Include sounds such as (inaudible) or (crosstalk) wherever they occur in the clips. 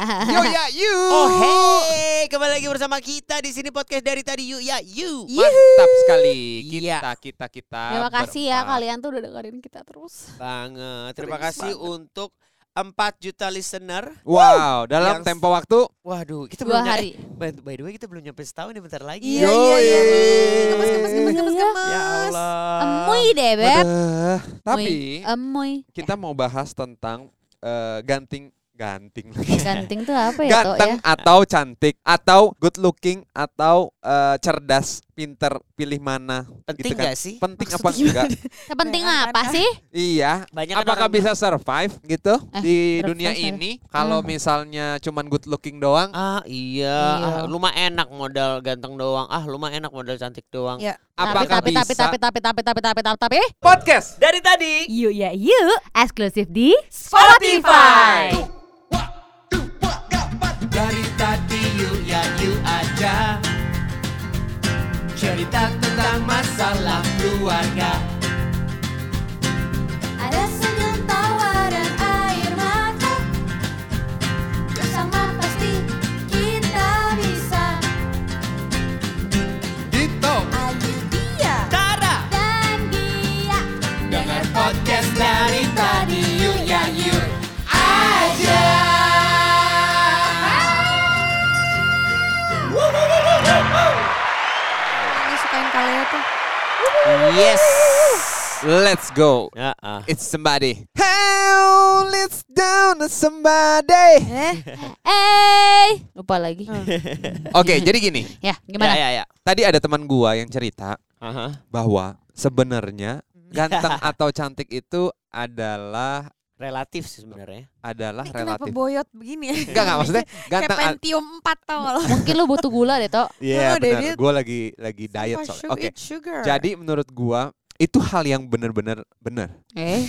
Yo (laughs) ya you. Oh hey, kembali lagi bersama kita di sini podcast dari tadi you ya you. Mantap sekali. Kita kita kita. Terima kasih ya kalian tuh udah dengerin kita terus. Banget. Terima Keren kasih banget. untuk 4 juta listener. Wow, dalam Yang- tempo waktu Waduh, kita belum nyampe- hari. By, by the way, kita belum nyampe setahun ya bentar lagi. Iya, iya, iya. Gemes, gemes, gemes, gemes, Iya. gemes. Ya Allah. Emuy deh, Beb. Tapi Emuy. kita mau bahas tentang eh, ganting ganting lagi. Ganting tuh apa ya? ya? Ganteng ya? atau cantik atau good looking atau uh, cerdas, pinter, pilih mana? Gitu Penting gitu kan. gak sih? Penting Maksud apa enggak? Penting apa sih? Iya. Banyak Apakah bisa survive gitu eh, di dunia ini? Kalau hmm. misalnya cuman good looking doang? Ah iya, iya. Ah, lumah enak modal ganteng doang. Ah lumah enak modal cantik doang. Ya. Apakah tapi, tapi, bisa? Tapi tapi tapi tapi tapi tapi tapi podcast dari tadi. Yuk ya yuk, eksklusif di Spotify. Spotify. largar Yes Let's go Ya, ah. It's somebody How let's down to somebody Eh, Eh, lupa lagi. (laughs) Oke jadi gini Ya, gimana? Ya, ya, ya. Tadi ada teman gua yang cerita Aha. Bahwa sebenarnya Ganteng (laughs) atau cantik itu adalah Relatif sih sebenarnya. Adalah ini kenapa relatif boyot begini ya? Enggak enggak maksudnya (laughs) Kayak Ganteng a- Pentium 4 tau gak lo? Mungkin lu butuh gula deh, Tok. Iya deh, benar Gua lagi lagi diet soalnya Oke sugar. Jadi menurut gua itu hal yang benar-benar benar. Eh,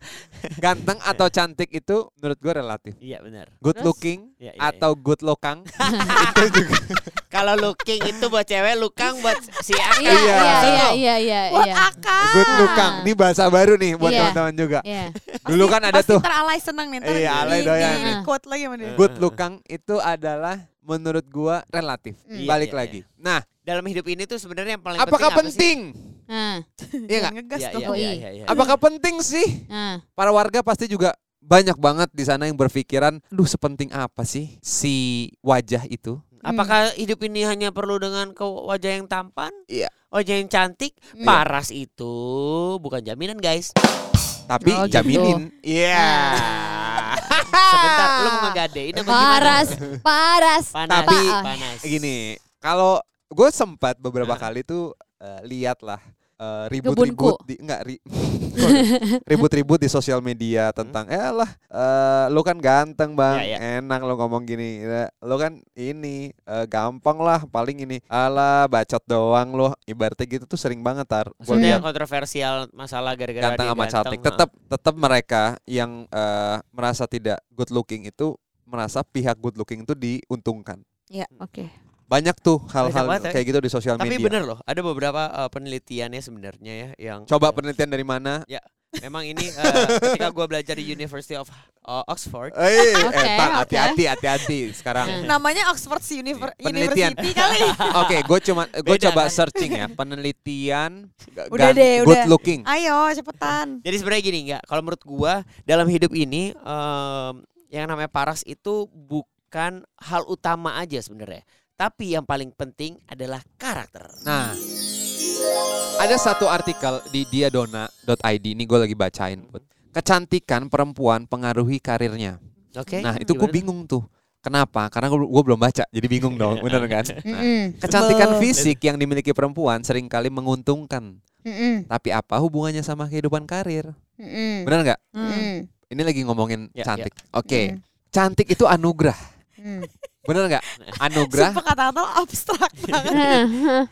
(laughs) Ganteng atau cantik itu menurut gua relatif. Iya benar. Good Terus? looking Iya, iya, atau good lokang (laughs) itu juga Kalau looking itu buat cewek, lukang buat si Aka. iya, Iya. iya, iya, iya, iya, Buat iya. akak. good lokang. Ini bahasa baru nih buat Iya. teman-teman juga. Iya. Dulu kan ada Pasti tuh ntar alay seneng nih. Ntar Iya, alay doyan di nih. Quote lagi sama dia. good lokang itu adalah menurut gua relatif. Iya, Balik iya, lagi. Nah, Dalam hidup ini tuh sebenarnya yang paling apakah penting? penting? Nah, Iya nggak? ngegas Iya, tuh. iya, Oh, iya, iya. iya, iya. Apakah penting sih? nah. Para warga pasti juga banyak banget di sana yang berpikiran, "Duh, sepenting apa sih si wajah itu?" Apakah hidup ini hanya perlu dengan ke wajah yang tampan? Iya. Wajah yang cantik? Iya. Paras itu bukan jaminan, guys. Tapi Oh, gitu. jaminin. Iya. (laughs) Sebentar, lu mau ngegadein apa gimana? Paras, paras. Panas, Tapi panas. Gini, kalau gue sempat beberapa kali tuh eh, lihat lah ribut-ribut Kebunku. di enggak ri- (laughs) ribut-ribut di sosial media tentang eh lah eh, lu kan ganteng bang. Ya, ya. enak lo ngomong gini. Ya, lu kan ini eh, gampang lah paling ini alah bacot doang lo ibaratnya gitu tuh sering banget tar. Maksudnya lihat kontroversial masalah gara-gara ganteng sama cantik tetap tetap mereka yang eh, merasa tidak good looking itu merasa pihak good looking itu diuntungkan. Oke. Banyak tuh hal-hal ya. kayak gitu di sosial Tapi media bener loh, ada beberapa uh, penelitiannya sebenarnya ya yang coba penelitian dari mana memang ini uh, ketika gua belajar di University of uh, Oxford. Eh, Oke, eh, hati-hati, hati-hati sekarang. Namanya Oxford Univer- Penelitian. University kali. (laughs) Oke, gue cuma gue Beda, coba kan? searching ya penelitian Udah gan- deh, good udah. looking. Ayo cepetan. Jadi sebenarnya gini nggak, kalau menurut gua dalam hidup ini em, yang namanya paras itu bukan hal utama aja sebenarnya. Tapi yang paling penting adalah karakter. Nah, ada satu artikel di diadona.id ini gue lagi bacain. Put. Kecantikan perempuan pengaruhi karirnya. Oke. Nah, itu gue bingung tuh. Kenapa? Karena gue belum baca, jadi bingung dong, bener kan? Mm-mm. Kecantikan fisik yang dimiliki perempuan sering kali menguntungkan. Tapi apa hubungannya sama kehidupan karir? Bener nggak? Ini lagi ngomongin Ya, cantik. Oke, Mm. cantik itu anugerah. Bener nggak? Anugerah. Sumpah kata-kata lo abstrak (laughs) banget.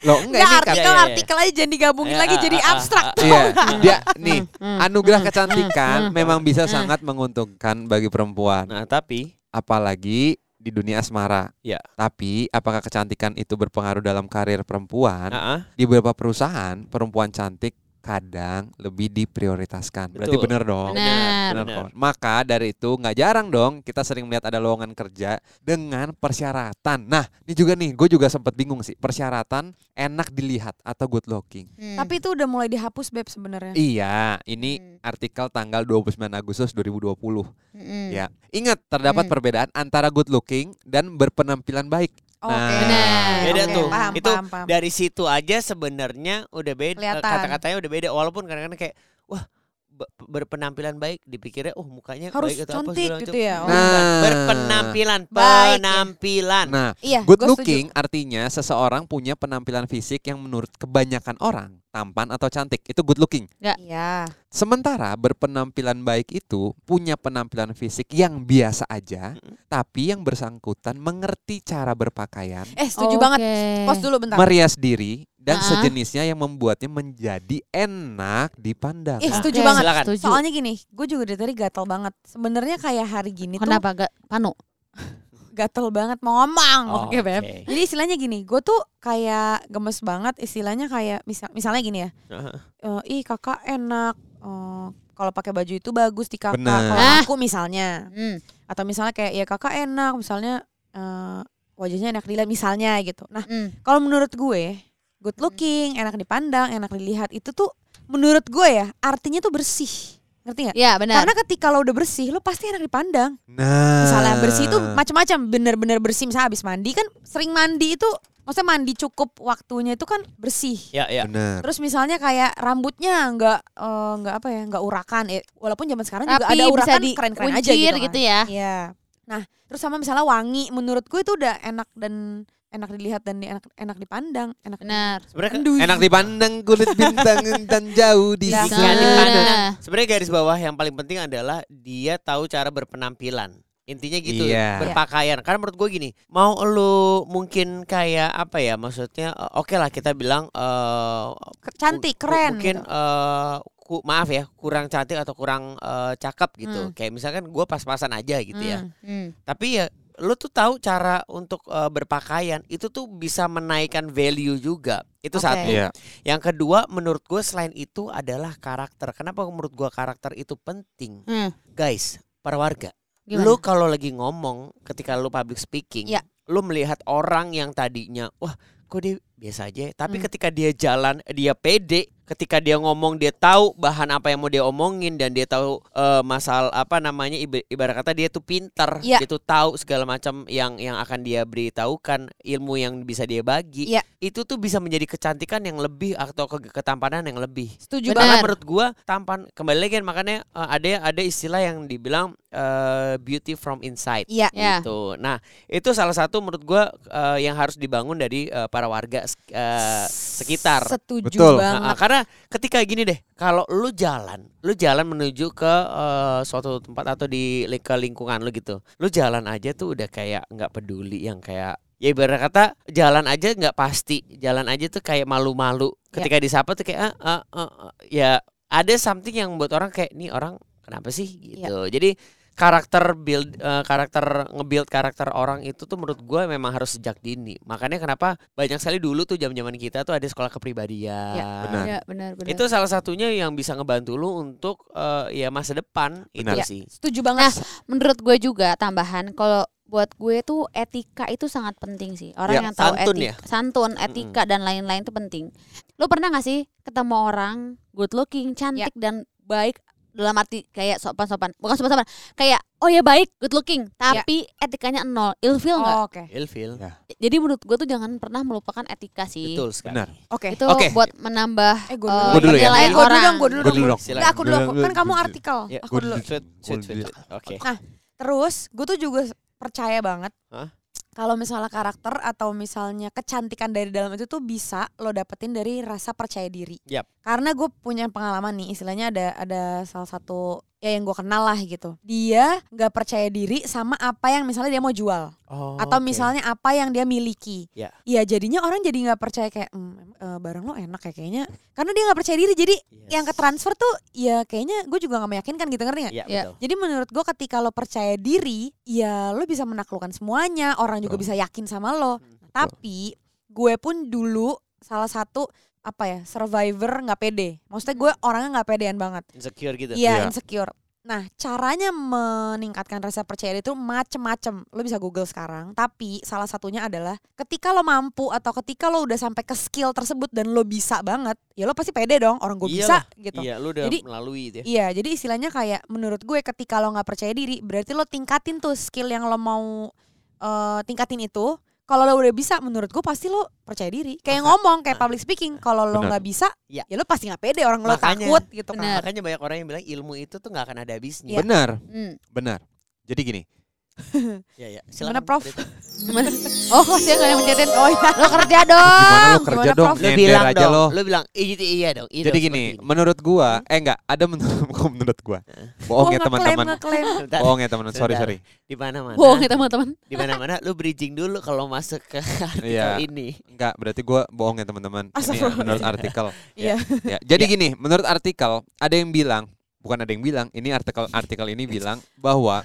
Loh enggak Nggak ini kan. artikel Iya, iya, iya. artikel aja jangan digabungin Ya, lagi ah, jadi ah, abstrak. ah, Iya, dia nih (laughs) anugerah kecantikan memang bisa sangat menguntungkan bagi perempuan, Nah, tapi apalagi di dunia asmara. Ya. Tapi apakah kecantikan itu berpengaruh dalam karir perempuan? ah, ah, Di beberapa perusahaan, perempuan cantik kadang lebih diprioritaskan. Berarti Betul. benar dong. Benar. Benar, Benar. Maka dari itu nggak jarang dong kita sering melihat ada lowongan kerja dengan persyaratan. Nah, ini juga nih, gue juga sempat bingung sih. Persyaratan enak dilihat atau good looking. Hmm. Tapi itu udah mulai dihapus beb sebenarnya. Iya, ini Hmm. artikel tanggal 29 Agustus 2020. Mm-mm. Ya, ingat terdapat Hmm. perbedaan antara good looking dan berpenampilan baik. Oke. Nah, Benar. Beda Oke, tuh. Paham, Itu paham, paham. Dari situ aja sebenarnya udah beda Kelihatan. kata-katanya udah beda walaupun kadang-kadang kayak wah berpenampilan baik dipikirnya oh mukanya Harus baik atau apa cantik segala gitu ya. Oh, Nah. Berpenampilan, Baik ya. penampilan. Nah, Iya, good gua setuju. looking artinya seseorang punya penampilan fisik yang menurut kebanyakan orang tampan atau cantik. Itu good looking. Iya. Sementara berpenampilan baik itu punya penampilan fisik yang biasa aja, tapi yang bersangkutan mengerti cara berpakaian, Eh, setuju Oke. banget. Pos dulu bentar. merias diri dan Ah. sejenisnya yang membuatnya menjadi enak dipandang. Eh, setuju Oke, banget. silakan. Setuju. Soalnya gini, gue juga dari tadi gatel banget. Sebenarnya kayak hari gini Kenapa gak Panu? tuh gatel banget mau ngomong. Oh, Oke, Beb. oke. Jadi istilahnya gini, gue tuh kayak gemes banget. Istilahnya kayak misal, misalnya gini ya. Aha. eh, ih kakak enak. eh, kalau pakai baju itu bagus di kakak. Kalau aku misalnya, Hmm. atau misalnya kayak ya kakak enak. Misalnya eh, wajahnya enak dilihat misalnya gitu. Nah Hmm. kalau menurut gue good looking, enak dipandang, enak dilihat itu tuh menurut gue ya artinya tuh bersih. Ngerti nggak? Ya benar. Karena ketika lo udah bersih, lo pasti enak dipandang. Nah, Misalnya bersih itu macam-macam, bener-bener bersih. Misalnya habis mandi kan sering mandi itu, maksudnya mandi cukup waktunya itu kan bersih. Ya, ya. benar. Terus misalnya kayak rambutnya nggak eh, nggak apa ya, nggak urakan. Eh, walaupun zaman sekarang juga Tapi ada bisa urakan keren-keren aja gitu, kan. gitu ya. Iya. Nah, terus sama misalnya wangi, menurut gue itu udah enak dan enak dilihat dan enak enak dipandang, enak. Benar. Sebenarnya. Enak dipandang kulit bintang dan jauh di dipandang. Nah. sebenarnya garis bawah yang paling penting adalah dia tahu cara berpenampilan. Intinya gitu, Iya. berpakaian. Karena menurut gue gini, mau lu mungkin kayak apa ya, maksudnya eh, oke lah kita bilang eh Ke- Cantik, keren. Mungkin gitu. eh, ku- maaf ya, kurang cantik atau kurang eh, cakep gitu. Hmm. Kayak misalkan gue pas-pasan aja gitu ya. Hmm. Hmm. Tapi ya lu tuh tahu cara untuk eh, berpakaian itu tuh bisa menaikkan value juga. Itu Oke. satu. Iya. Yang kedua menurut gue selain itu adalah karakter. Kenapa menurut gue karakter itu penting? Hmm. Guys, para warga. Gimana? Lu kalau lagi ngomong ketika lu public speaking, Ya. lu melihat orang yang tadinya wah kok dia biasa aja, ya?" tapi Hmm. ketika dia jalan dia pede, ketika dia ngomong dia tahu bahan apa yang mau dia omongin dan dia tahu eh, masalah apa namanya iba- ibarat kata dia tuh pintar, Ya. dia tuh tahu segala macam yang yang akan dia beritahukan, ilmu yang bisa dia bagi. Ya. Itu tuh bisa menjadi kecantikan yang lebih atau ke- ketampanan yang lebih. Setuju banget. menurut gua tampan kembali lagi kan makanya eh, ada ada istilah yang dibilang eh, beauty from inside Iya. Ya. gitu. Nah, itu salah satu menurut gua eh, yang harus dibangun dari eh, para warga eh, sekitar. Setuju Betul. banget. Nah, karena ketika gini deh, kalau lu jalan, lu jalan menuju ke eh, suatu tempat atau di ke lingkungan lu gitu, lu jalan aja tuh udah kayak nggak peduli yang kayak ya ibarat kata jalan aja nggak pasti, jalan aja tuh kayak malu-malu. Ketika disapa tuh kayak ah, ah, ah, ah. ya ada something yang buat orang kayak nih orang kenapa sih gitu. Jadi karakter build eh, karakter nge-build karakter orang itu tuh menurut gue memang harus sejak dini. Makanya kenapa banyak sekali dulu tuh zaman-zaman kita tuh ada sekolah kepribadian. Benar. Ya, benar benar. Itu salah satunya yang bisa ngebantu lu untuk eh, ya masa depan Benar. itu sih. Setuju banget. menurut gue juga tambahan kalau buat gue tuh etika itu sangat penting sih orang Ya, yang tahu santun etika, santun etika dan lain-lain itu penting lu pernah gak sih ketemu orang good looking cantik dan baik dalam arti kayak sopan-sopan bukan sopan-sopan kayak oh ya baik good looking tapi etikanya nol ilfil nggak Oh, Oke. Ilfil. Ya. jadi menurut gue tuh jangan pernah melupakan etika sih Betul sekali. Benar. Oke. itu Oke. buat menambah Eh, gue eh, dulu. Gua dulu ya? Eh, gue dulu orang dong, gue dulu Gua dong. dulu dong. Aku dulu. Aku. Kan kamu artikel. Ya, Aku gua dulu. dulu. Sweet, sweet, Gua sweet, dulu. sweet. Oke. Nah, Terus gue tuh juga percaya banget Hah? Kalau misalnya karakter atau misalnya kecantikan dari dalam itu tuh bisa lo dapetin dari rasa percaya diri. Yap. Karena gue punya pengalaman nih, istilahnya ada ada salah satu ya yang gue kenal lah gitu. Dia nggak percaya diri sama apa yang misalnya dia mau jual Oh, atau oke. misalnya apa yang dia miliki. Ya. Iya jadinya orang jadi nggak percaya kayak "Hmm, eh, barang lo enak ya kayaknya. Karena dia nggak percaya diri jadi Yes. yang ke transfer tuh ya kayaknya gue juga nggak meyakinkan gitu ngerti nggak? Ya, Ya. betul. Jadi menurut gue ketika lo percaya diri, ya lo bisa menaklukkan semuanya, orang juga bisa yakin sama lo. Tapi gue pun dulu salah satu apa ya survivor nggak pede. Maksudnya gue orangnya nggak pedean banget. Insecure gitu. Iya Iya. insecure. Nah caranya meningkatkan rasa percaya diri itu macem-macem. Lo bisa google sekarang. Tapi salah satunya adalah ketika lo mampu atau ketika lo udah sampai ke skill tersebut dan lo bisa banget, ya lo pasti pede dong. Orang gue bisa gitu. Iya, lu udah Jadi- melalui itu ya. Iya, jadi istilahnya kayak menurut gue ketika lo nggak percaya diri, berarti lo tingkatin tuh skill yang lo mau eh, tingkatin itu. Kalau lo udah bisa, menurut gue pasti lo percaya diri. Kayak Maka- ngomong, kayak public speaking. Kalau lo nggak bisa, Iya. ya lo pasti nggak pede. Orang lo Makanya. takut gitu kan. Makanya banyak orang yang bilang ilmu itu tuh nggak akan ada habisnya. Iya. Benar, Hmm. benar. Jadi gini, Iya, iya. Gimana, Silakan, Prof? Rita. Gimana? (laughs) Oh, kok dia nggak yang mencetin? Oh iya. Lo kerja gimana dong. lo kerja gimana, dong, Prof? Lu nyender bilang aja dong. lo. Lu bilang iya, iya dong. iya Jadi dong, gini, seperti ini. menurut gua, eh enggak, ada menurut, menurut gua. Bohong ya ngeklaim, teman-teman. Bohong ya teman-teman, sorry sorry. Di mana-mana. Bohong ya teman-teman. Di mana-mana lu bridging dulu kalau masuk ke (laughs) artikel Iya. ini. Enggak, berarti gua bohong ya teman-teman. Ini ya, menurut artikel. (laughs) Iya. Ya, jadi gini, menurut artikel ada yang bilang, bukan ada yang bilang, ini artikel artikel ini bilang bahwa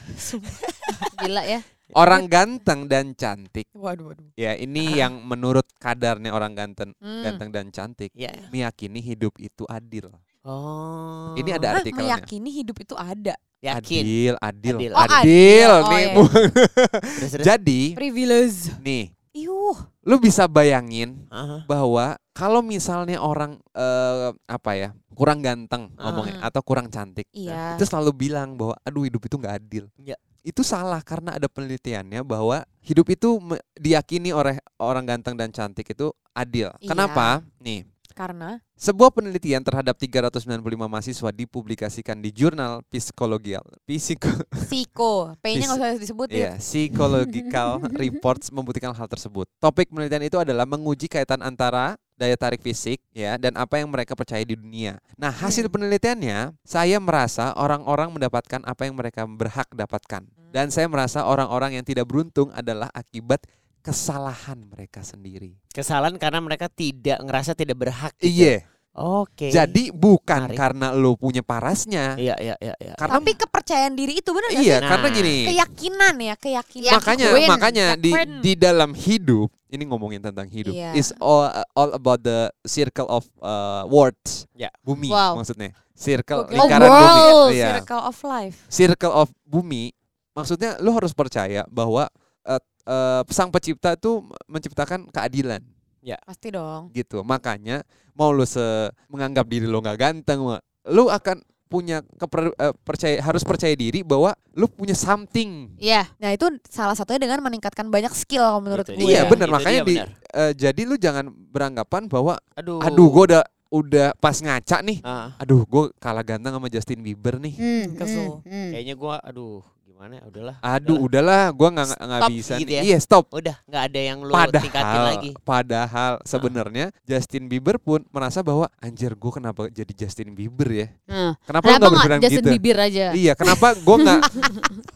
Gila ya. orang ganteng dan cantik, Waduh, waduh. ya ini yang menurut kadarnya orang ganteng, Hmm. ganteng dan cantik, Iya. meyakini hidup itu adil. Oh. Ini ada Hah, artikelnya. meyakini hidup itu ada. yakin. Adil, adil, Adil. Oh, adil, adil. Oh, nih. iya. (laughs) Terus, terus. Jadi, Privilege. nih, Iuh. lu bisa bayangin Aha. bahwa kalau misalnya orang eh, apa ya kurang ganteng Ah. ngomongnya atau kurang cantik Iya. itu selalu bilang bahwa aduh hidup itu nggak adil Ya. Itu salah karena ada penelitiannya bahwa hidup itu diyakini oleh orang ganteng dan cantik itu adil Iya. kenapa nih Karena sebuah penelitian terhadap 395 mahasiswa dipublikasikan di jurnal psikologial psiko (laughs) psiko. P-nya nggak usah disebutin. Iya, Psychological (laughs) Reports membuktikan hal tersebut. Topik penelitian itu adalah menguji kaitan antara daya tarik fisik ya dan apa yang mereka percaya di dunia. Nah, hasil Hmm. penelitiannya saya merasa orang-orang mendapatkan apa yang mereka berhak dapatkan. Dan saya merasa orang-orang yang tidak beruntung adalah akibat kesalahan mereka sendiri. Kesalahan karena mereka tidak ngerasa tidak berhak. gitu. Iya. Oke. Jadi bukan Menarik. karena lo punya parasnya. Iya, iya, iya, iya. Karena Tapi kepercayaan diri itu benar iya, Nah. karena gini. Keyakinan ya, keyakinan. makanya Yakin. makanya di di dalam hidup ini ngomongin tentang hidup Iya. is all all about the circle of uh, words Ya. bumi Wow. maksudnya circle Oke. lingkaran Oh, bumi world. Iya. Circle of life. circle of bumi maksudnya lu harus percaya bahwa uh, uh, sang pencipta itu menciptakan keadilan Pasti dong. gitu makanya mau lu se menganggap diri lu nggak ganteng lu akan punya keper, uh, percaya harus percaya diri bahwa lu punya something Iya. Nah itu salah satunya dengan meningkatkan banyak skill kalau menurut Itu gue. Iya benar makanya dia, di benar. eh, jadi lu jangan beranggapan bahwa Aduh. aduh gue udah udah pas ngaca nih Ah, aduh gue kalah ganteng sama Justin Bieber nih Hmm, Kesel. hmm, hmm. kayaknya gua aduh gimana ya udahlah. aduh udahlah gue nggak nggak Stop bisa gitu nih. ya? iya stop Udah nggak ada yang lu tingkatin padahal lagi. padahal sebenarnya Justin Bieber pun merasa bahwa anjir gue kenapa jadi Justin Bieber ya Nah, kenapa, Kenapa nggak nggak berpikiran Justin gitu Bieber aja? iya kenapa gue nggak (laughs)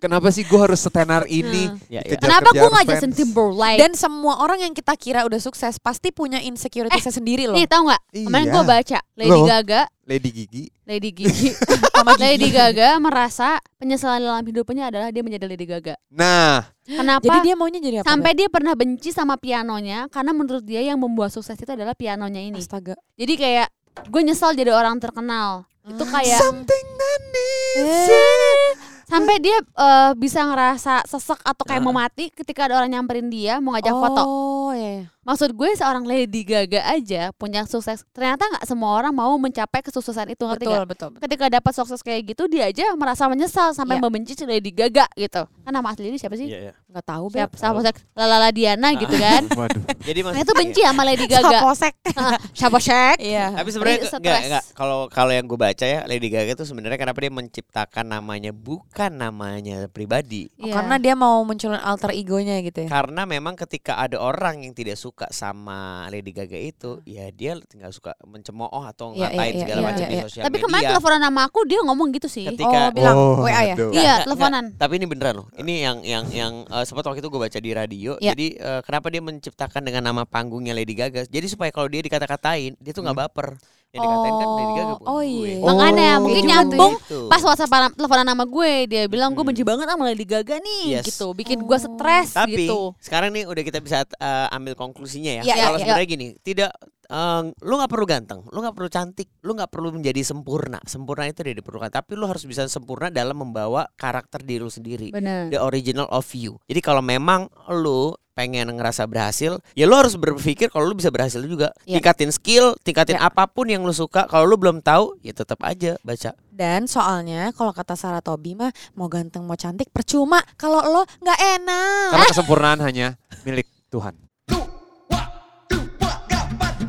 kenapa sih gue harus setenar ini Ya, ya. Dikejar- Kenapa gue nggak. Justin Timberlake? Dan semua orang yang kita kira udah sukses pasti punya insecurity-nya sendiri loh. Nih tahu nggak? Kemarin Iya. gue baca Lady Loh. Gaga, Lady Gigi Lady (laughs) Gigi, Sama gigi. Lady Gaga merasa penyesalan dalam hidupnya adalah dia menjadi Lady Gaga. nah Kenapa? Jadi dia maunya jadi apa? Sampai dia pernah benci sama pianonya karena menurut dia yang membuat sukses itu adalah pianonya ini. Astaga. Jadi kayak gue nyesal jadi orang terkenal. Itu kayak something that needs Eh, sampai dia eh, bisa ngerasa sesek atau kayak Ah. mau mati ketika ada orang nyamperin dia mau ngajak foto. Oh iya. Maksud gue seorang Lady Gaga aja punya sukses. Ternyata nggak semua orang mau mencapai kesuksesan itu ngerti Betul, betul, betul. Ketika dapat sukses kayak gitu dia aja merasa menyesal sampai Iya. membenci si Lady Gaga gitu. Kan nama asli dia siapa sih? Iya, iya. Enggak tahu. Siapa? Sama Lalala Diana gitu kan. (laughs) waduh Jadi Nah maksud itu benci sama Lady Gaga. Saposek. (laughs) Siapa? (laughs) Iya. Tapi sebenarnya enggak enggak kalau kalau yang gue baca ya Lady Gaga itu sebenarnya kenapa dia menciptakan namanya bukan namanya pribadi. Oh, Iya. Karena dia mau munculin alter egonya gitu ya. Karena memang ketika ada orang yang tidak suka sama Lady Gaga itu, ya dia nggak suka mencemooh atau Iya, ngatain iya, segala iya, macam iya, di iya. sosial Tapi media. kemarin teleponan sama aku dia ngomong gitu sih. Ketika Oh, bilang Oh, WA ya? aduh. Iya, teleponan. Tapi ini beneran loh. Ini yang yang yang eh, sempat waktu itu gue baca di radio. Iya. Jadi eh, kenapa dia menciptakan dengan nama panggungnya Lady Gaga? Jadi supaya kalau dia dikata-katain, dia tuh nggak baper. Yang dikatain kan Lady Gaga bukan Oh, gue. iya. Makanya Oh. mungkin nyambung Gitu. pas WhatsApp teleponan sama gue dia bilang gue Hmm. benci banget sama Lady Gaga nih Yes. gitu bikin gue stres Tapi gitu sekarang nih udah kita bisa eh, ambil konklusinya ya. Iya, Kalau iya, sebenarnya gini, tidak eh, lu nggak perlu ganteng, lu nggak perlu cantik, lu nggak perlu menjadi sempurna. Sempurna itu tidak diperlukan, tapi lu harus bisa sempurna dalam membawa karakter diri lu sendiri. Bener. The original of you. Jadi kalau memang lu pengen ngerasa berhasil, ya lu harus berpikir kalau lu bisa berhasil juga. Iya. Tingkatin skill, tingkatin Ya. apa pun yang lu suka. Kalau lu belum tahu, ya tetap aja baca. Dan soalnya kalau kata Sarah Tobi mah mau ganteng mau cantik percuma kalau lo nggak enak. Karena kesempurnaan hanya milik Tuhan.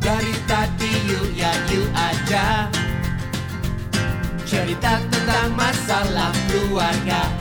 Dari tadi you ya you aja Cerita tentang masalah keluarga